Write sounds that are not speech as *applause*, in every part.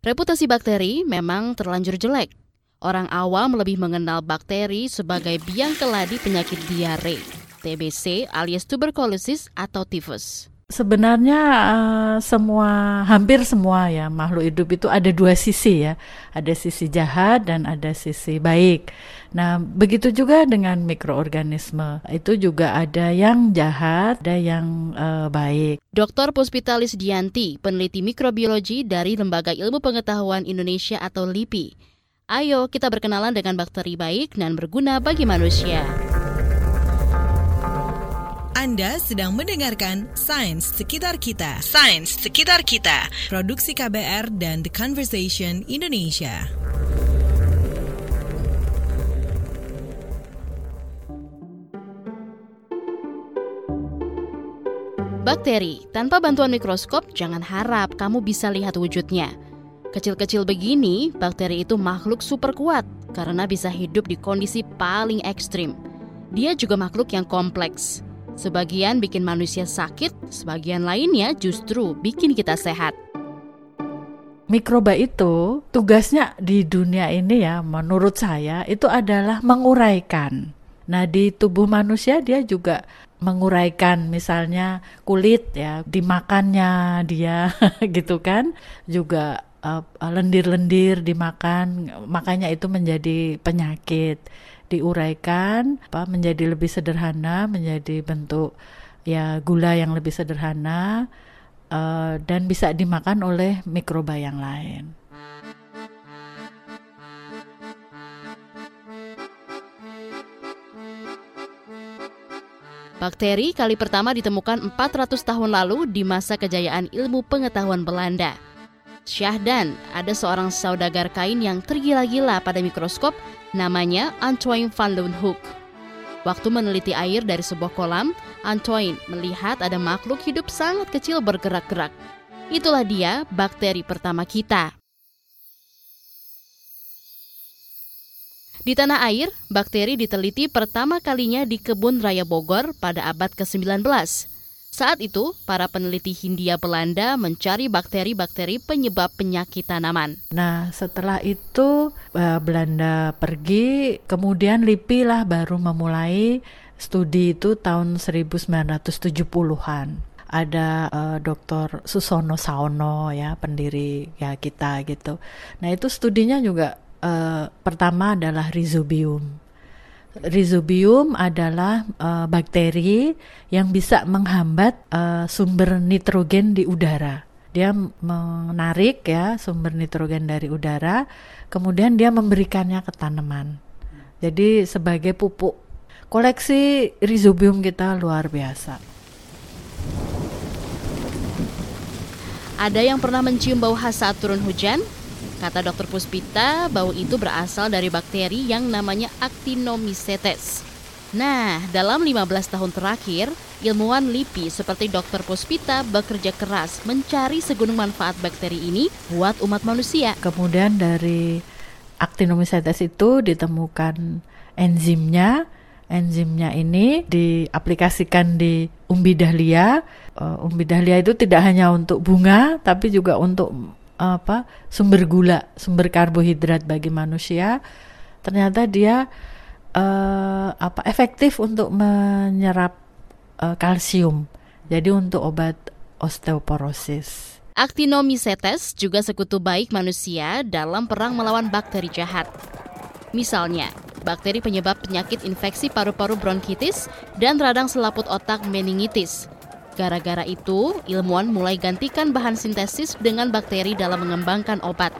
Reputasi bakteri memang terlanjur jelek. Orang awam lebih mengenal bakteri sebagai biang keladi penyakit diare, TBC alias tuberkulosis atau tifus. Sebenarnya uh, semua hampir semua ya makhluk hidup itu ada dua sisi ya, ada sisi jahat dan ada sisi baik. Nah, begitu juga dengan mikroorganisme. Itu juga ada yang jahat, ada yang uh, baik. Dr. Puspitalis Dianti, peneliti mikrobiologi dari Lembaga Ilmu Pengetahuan Indonesia atau LIPI. Ayo kita berkenalan dengan bakteri baik dan berguna bagi manusia. Anda sedang mendengarkan Sains Sekitar Kita. Sains Sekitar Kita. Produksi KBR dan The Conversation Indonesia. Bakteri, tanpa bantuan mikroskop, jangan harap kamu bisa lihat wujudnya. Kecil-kecil begini, bakteri itu makhluk super kuat karena bisa hidup di kondisi paling ekstrim. Dia juga makhluk yang kompleks, Sebagian bikin manusia sakit, sebagian lainnya justru bikin kita sehat. Mikroba itu tugasnya di dunia ini ya menurut saya itu adalah menguraikan. Nah di tubuh manusia dia juga menguraikan misalnya kulit ya dimakannya dia *laughs* gitu kan juga uh, lendir-lendir dimakan makanya itu menjadi penyakit diuraikan apa menjadi lebih sederhana menjadi bentuk ya gula yang lebih sederhana uh, dan bisa dimakan oleh mikroba yang lain. Bakteri kali pertama ditemukan 400 tahun lalu di masa kejayaan ilmu pengetahuan Belanda. Syahdan, ada seorang saudagar kain yang tergila-gila pada mikroskop namanya Antoine van Leeuwenhoek. Waktu meneliti air dari sebuah kolam, Antoine melihat ada makhluk hidup sangat kecil bergerak-gerak. Itulah dia bakteri pertama kita. Di tanah air, bakteri diteliti pertama kalinya di kebun raya Bogor pada abad ke-19. Saat itu, para peneliti Hindia Belanda mencari bakteri-bakteri penyebab penyakit tanaman. Nah, setelah itu eh, Belanda pergi, kemudian LIPI lah baru memulai studi itu tahun 1970-an ada uh, Dr. Susono Saono ya pendiri ya kita gitu. Nah itu studinya juga uh, pertama adalah rhizobium. Rhizobium adalah uh, bakteri yang bisa menghambat uh, sumber nitrogen di udara. Dia menarik ya sumber nitrogen dari udara, kemudian dia memberikannya ke tanaman. Jadi sebagai pupuk. Koleksi rhizobium kita luar biasa. Ada yang pernah mencium bau khas saat turun hujan? Kata dokter Puspita, bau itu berasal dari bakteri yang namanya Actinomycetes. Nah, dalam 15 tahun terakhir, ilmuwan LIPI seperti dokter Puspita bekerja keras mencari segunung manfaat bakteri ini buat umat manusia. Kemudian dari Actinomycetes itu ditemukan enzimnya. Enzimnya ini diaplikasikan di umbi dahlia. Uh, umbi dahlia itu tidak hanya untuk bunga, tapi juga untuk apa sumber gula, sumber karbohidrat bagi manusia, ternyata dia uh, apa efektif untuk menyerap uh, kalsium. Jadi untuk obat osteoporosis. Actinomycetes juga sekutu baik manusia dalam perang melawan bakteri jahat. Misalnya, bakteri penyebab penyakit infeksi paru-paru bronkitis dan radang selaput otak meningitis Gara-gara itu, ilmuwan mulai gantikan bahan sintesis dengan bakteri dalam mengembangkan obat.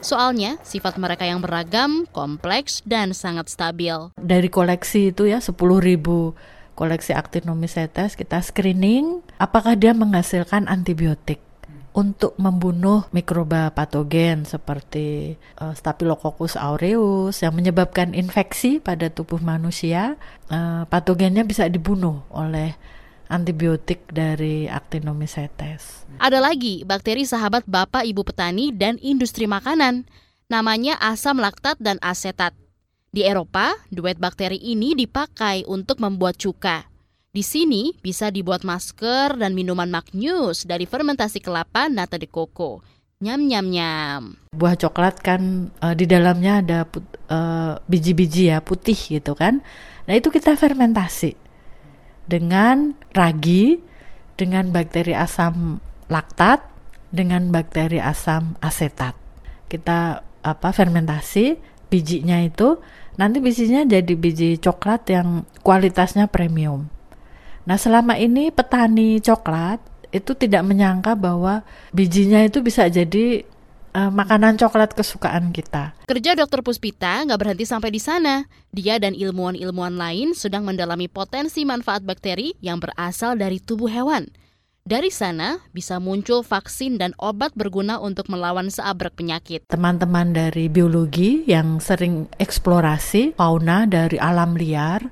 Soalnya, sifat mereka yang beragam, kompleks, dan sangat stabil. Dari koleksi itu ya, 10 ribu koleksi Actinomycetes, kita screening apakah dia menghasilkan antibiotik untuk membunuh mikroba patogen seperti uh, Staphylococcus aureus yang menyebabkan infeksi pada tubuh manusia. Uh, patogennya bisa dibunuh oleh antibiotik dari Actinomycetes. Ada lagi bakteri sahabat bapak ibu petani dan industri makanan. Namanya asam laktat dan asetat. Di Eropa, duet bakteri ini dipakai untuk membuat cuka. Di sini bisa dibuat masker dan minuman magnus dari fermentasi kelapa nata de coco. Nyam nyam nyam. Buah coklat kan uh, di dalamnya ada put, uh, biji-biji ya putih gitu kan. Nah itu kita fermentasi dengan ragi, dengan bakteri asam laktat, dengan bakteri asam asetat. Kita apa fermentasi bijinya itu nanti bijinya jadi biji coklat yang kualitasnya premium. Nah, selama ini petani coklat itu tidak menyangka bahwa bijinya itu bisa jadi uh, makanan coklat kesukaan kita. Kerja Dokter Puspita nggak berhenti sampai di sana. Dia dan ilmuwan-ilmuwan lain sedang mendalami potensi manfaat bakteri yang berasal dari tubuh hewan. Dari sana bisa muncul vaksin dan obat berguna untuk melawan seabrek penyakit. Teman-teman dari biologi yang sering eksplorasi fauna dari alam liar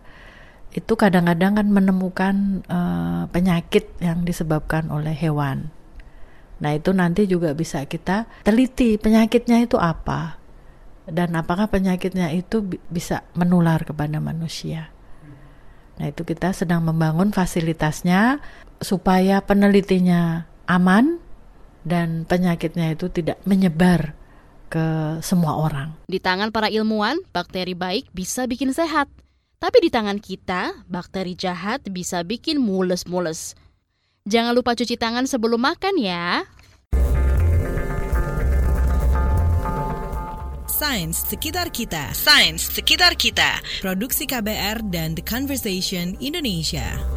itu kadang-kadang kan menemukan uh, penyakit yang disebabkan oleh hewan. Nah, itu nanti juga bisa kita teliti penyakitnya itu apa dan apakah penyakitnya itu bisa menular kepada manusia. Nah, itu kita sedang membangun fasilitasnya supaya penelitinya aman dan penyakitnya itu tidak menyebar ke semua orang. Di tangan para ilmuwan, bakteri baik bisa bikin sehat. Tapi di tangan kita, bakteri jahat bisa bikin mules-mules. Jangan lupa cuci tangan sebelum makan ya. Sains sekitar kita. Sains sekitar kita. Produksi KBR dan The Conversation Indonesia.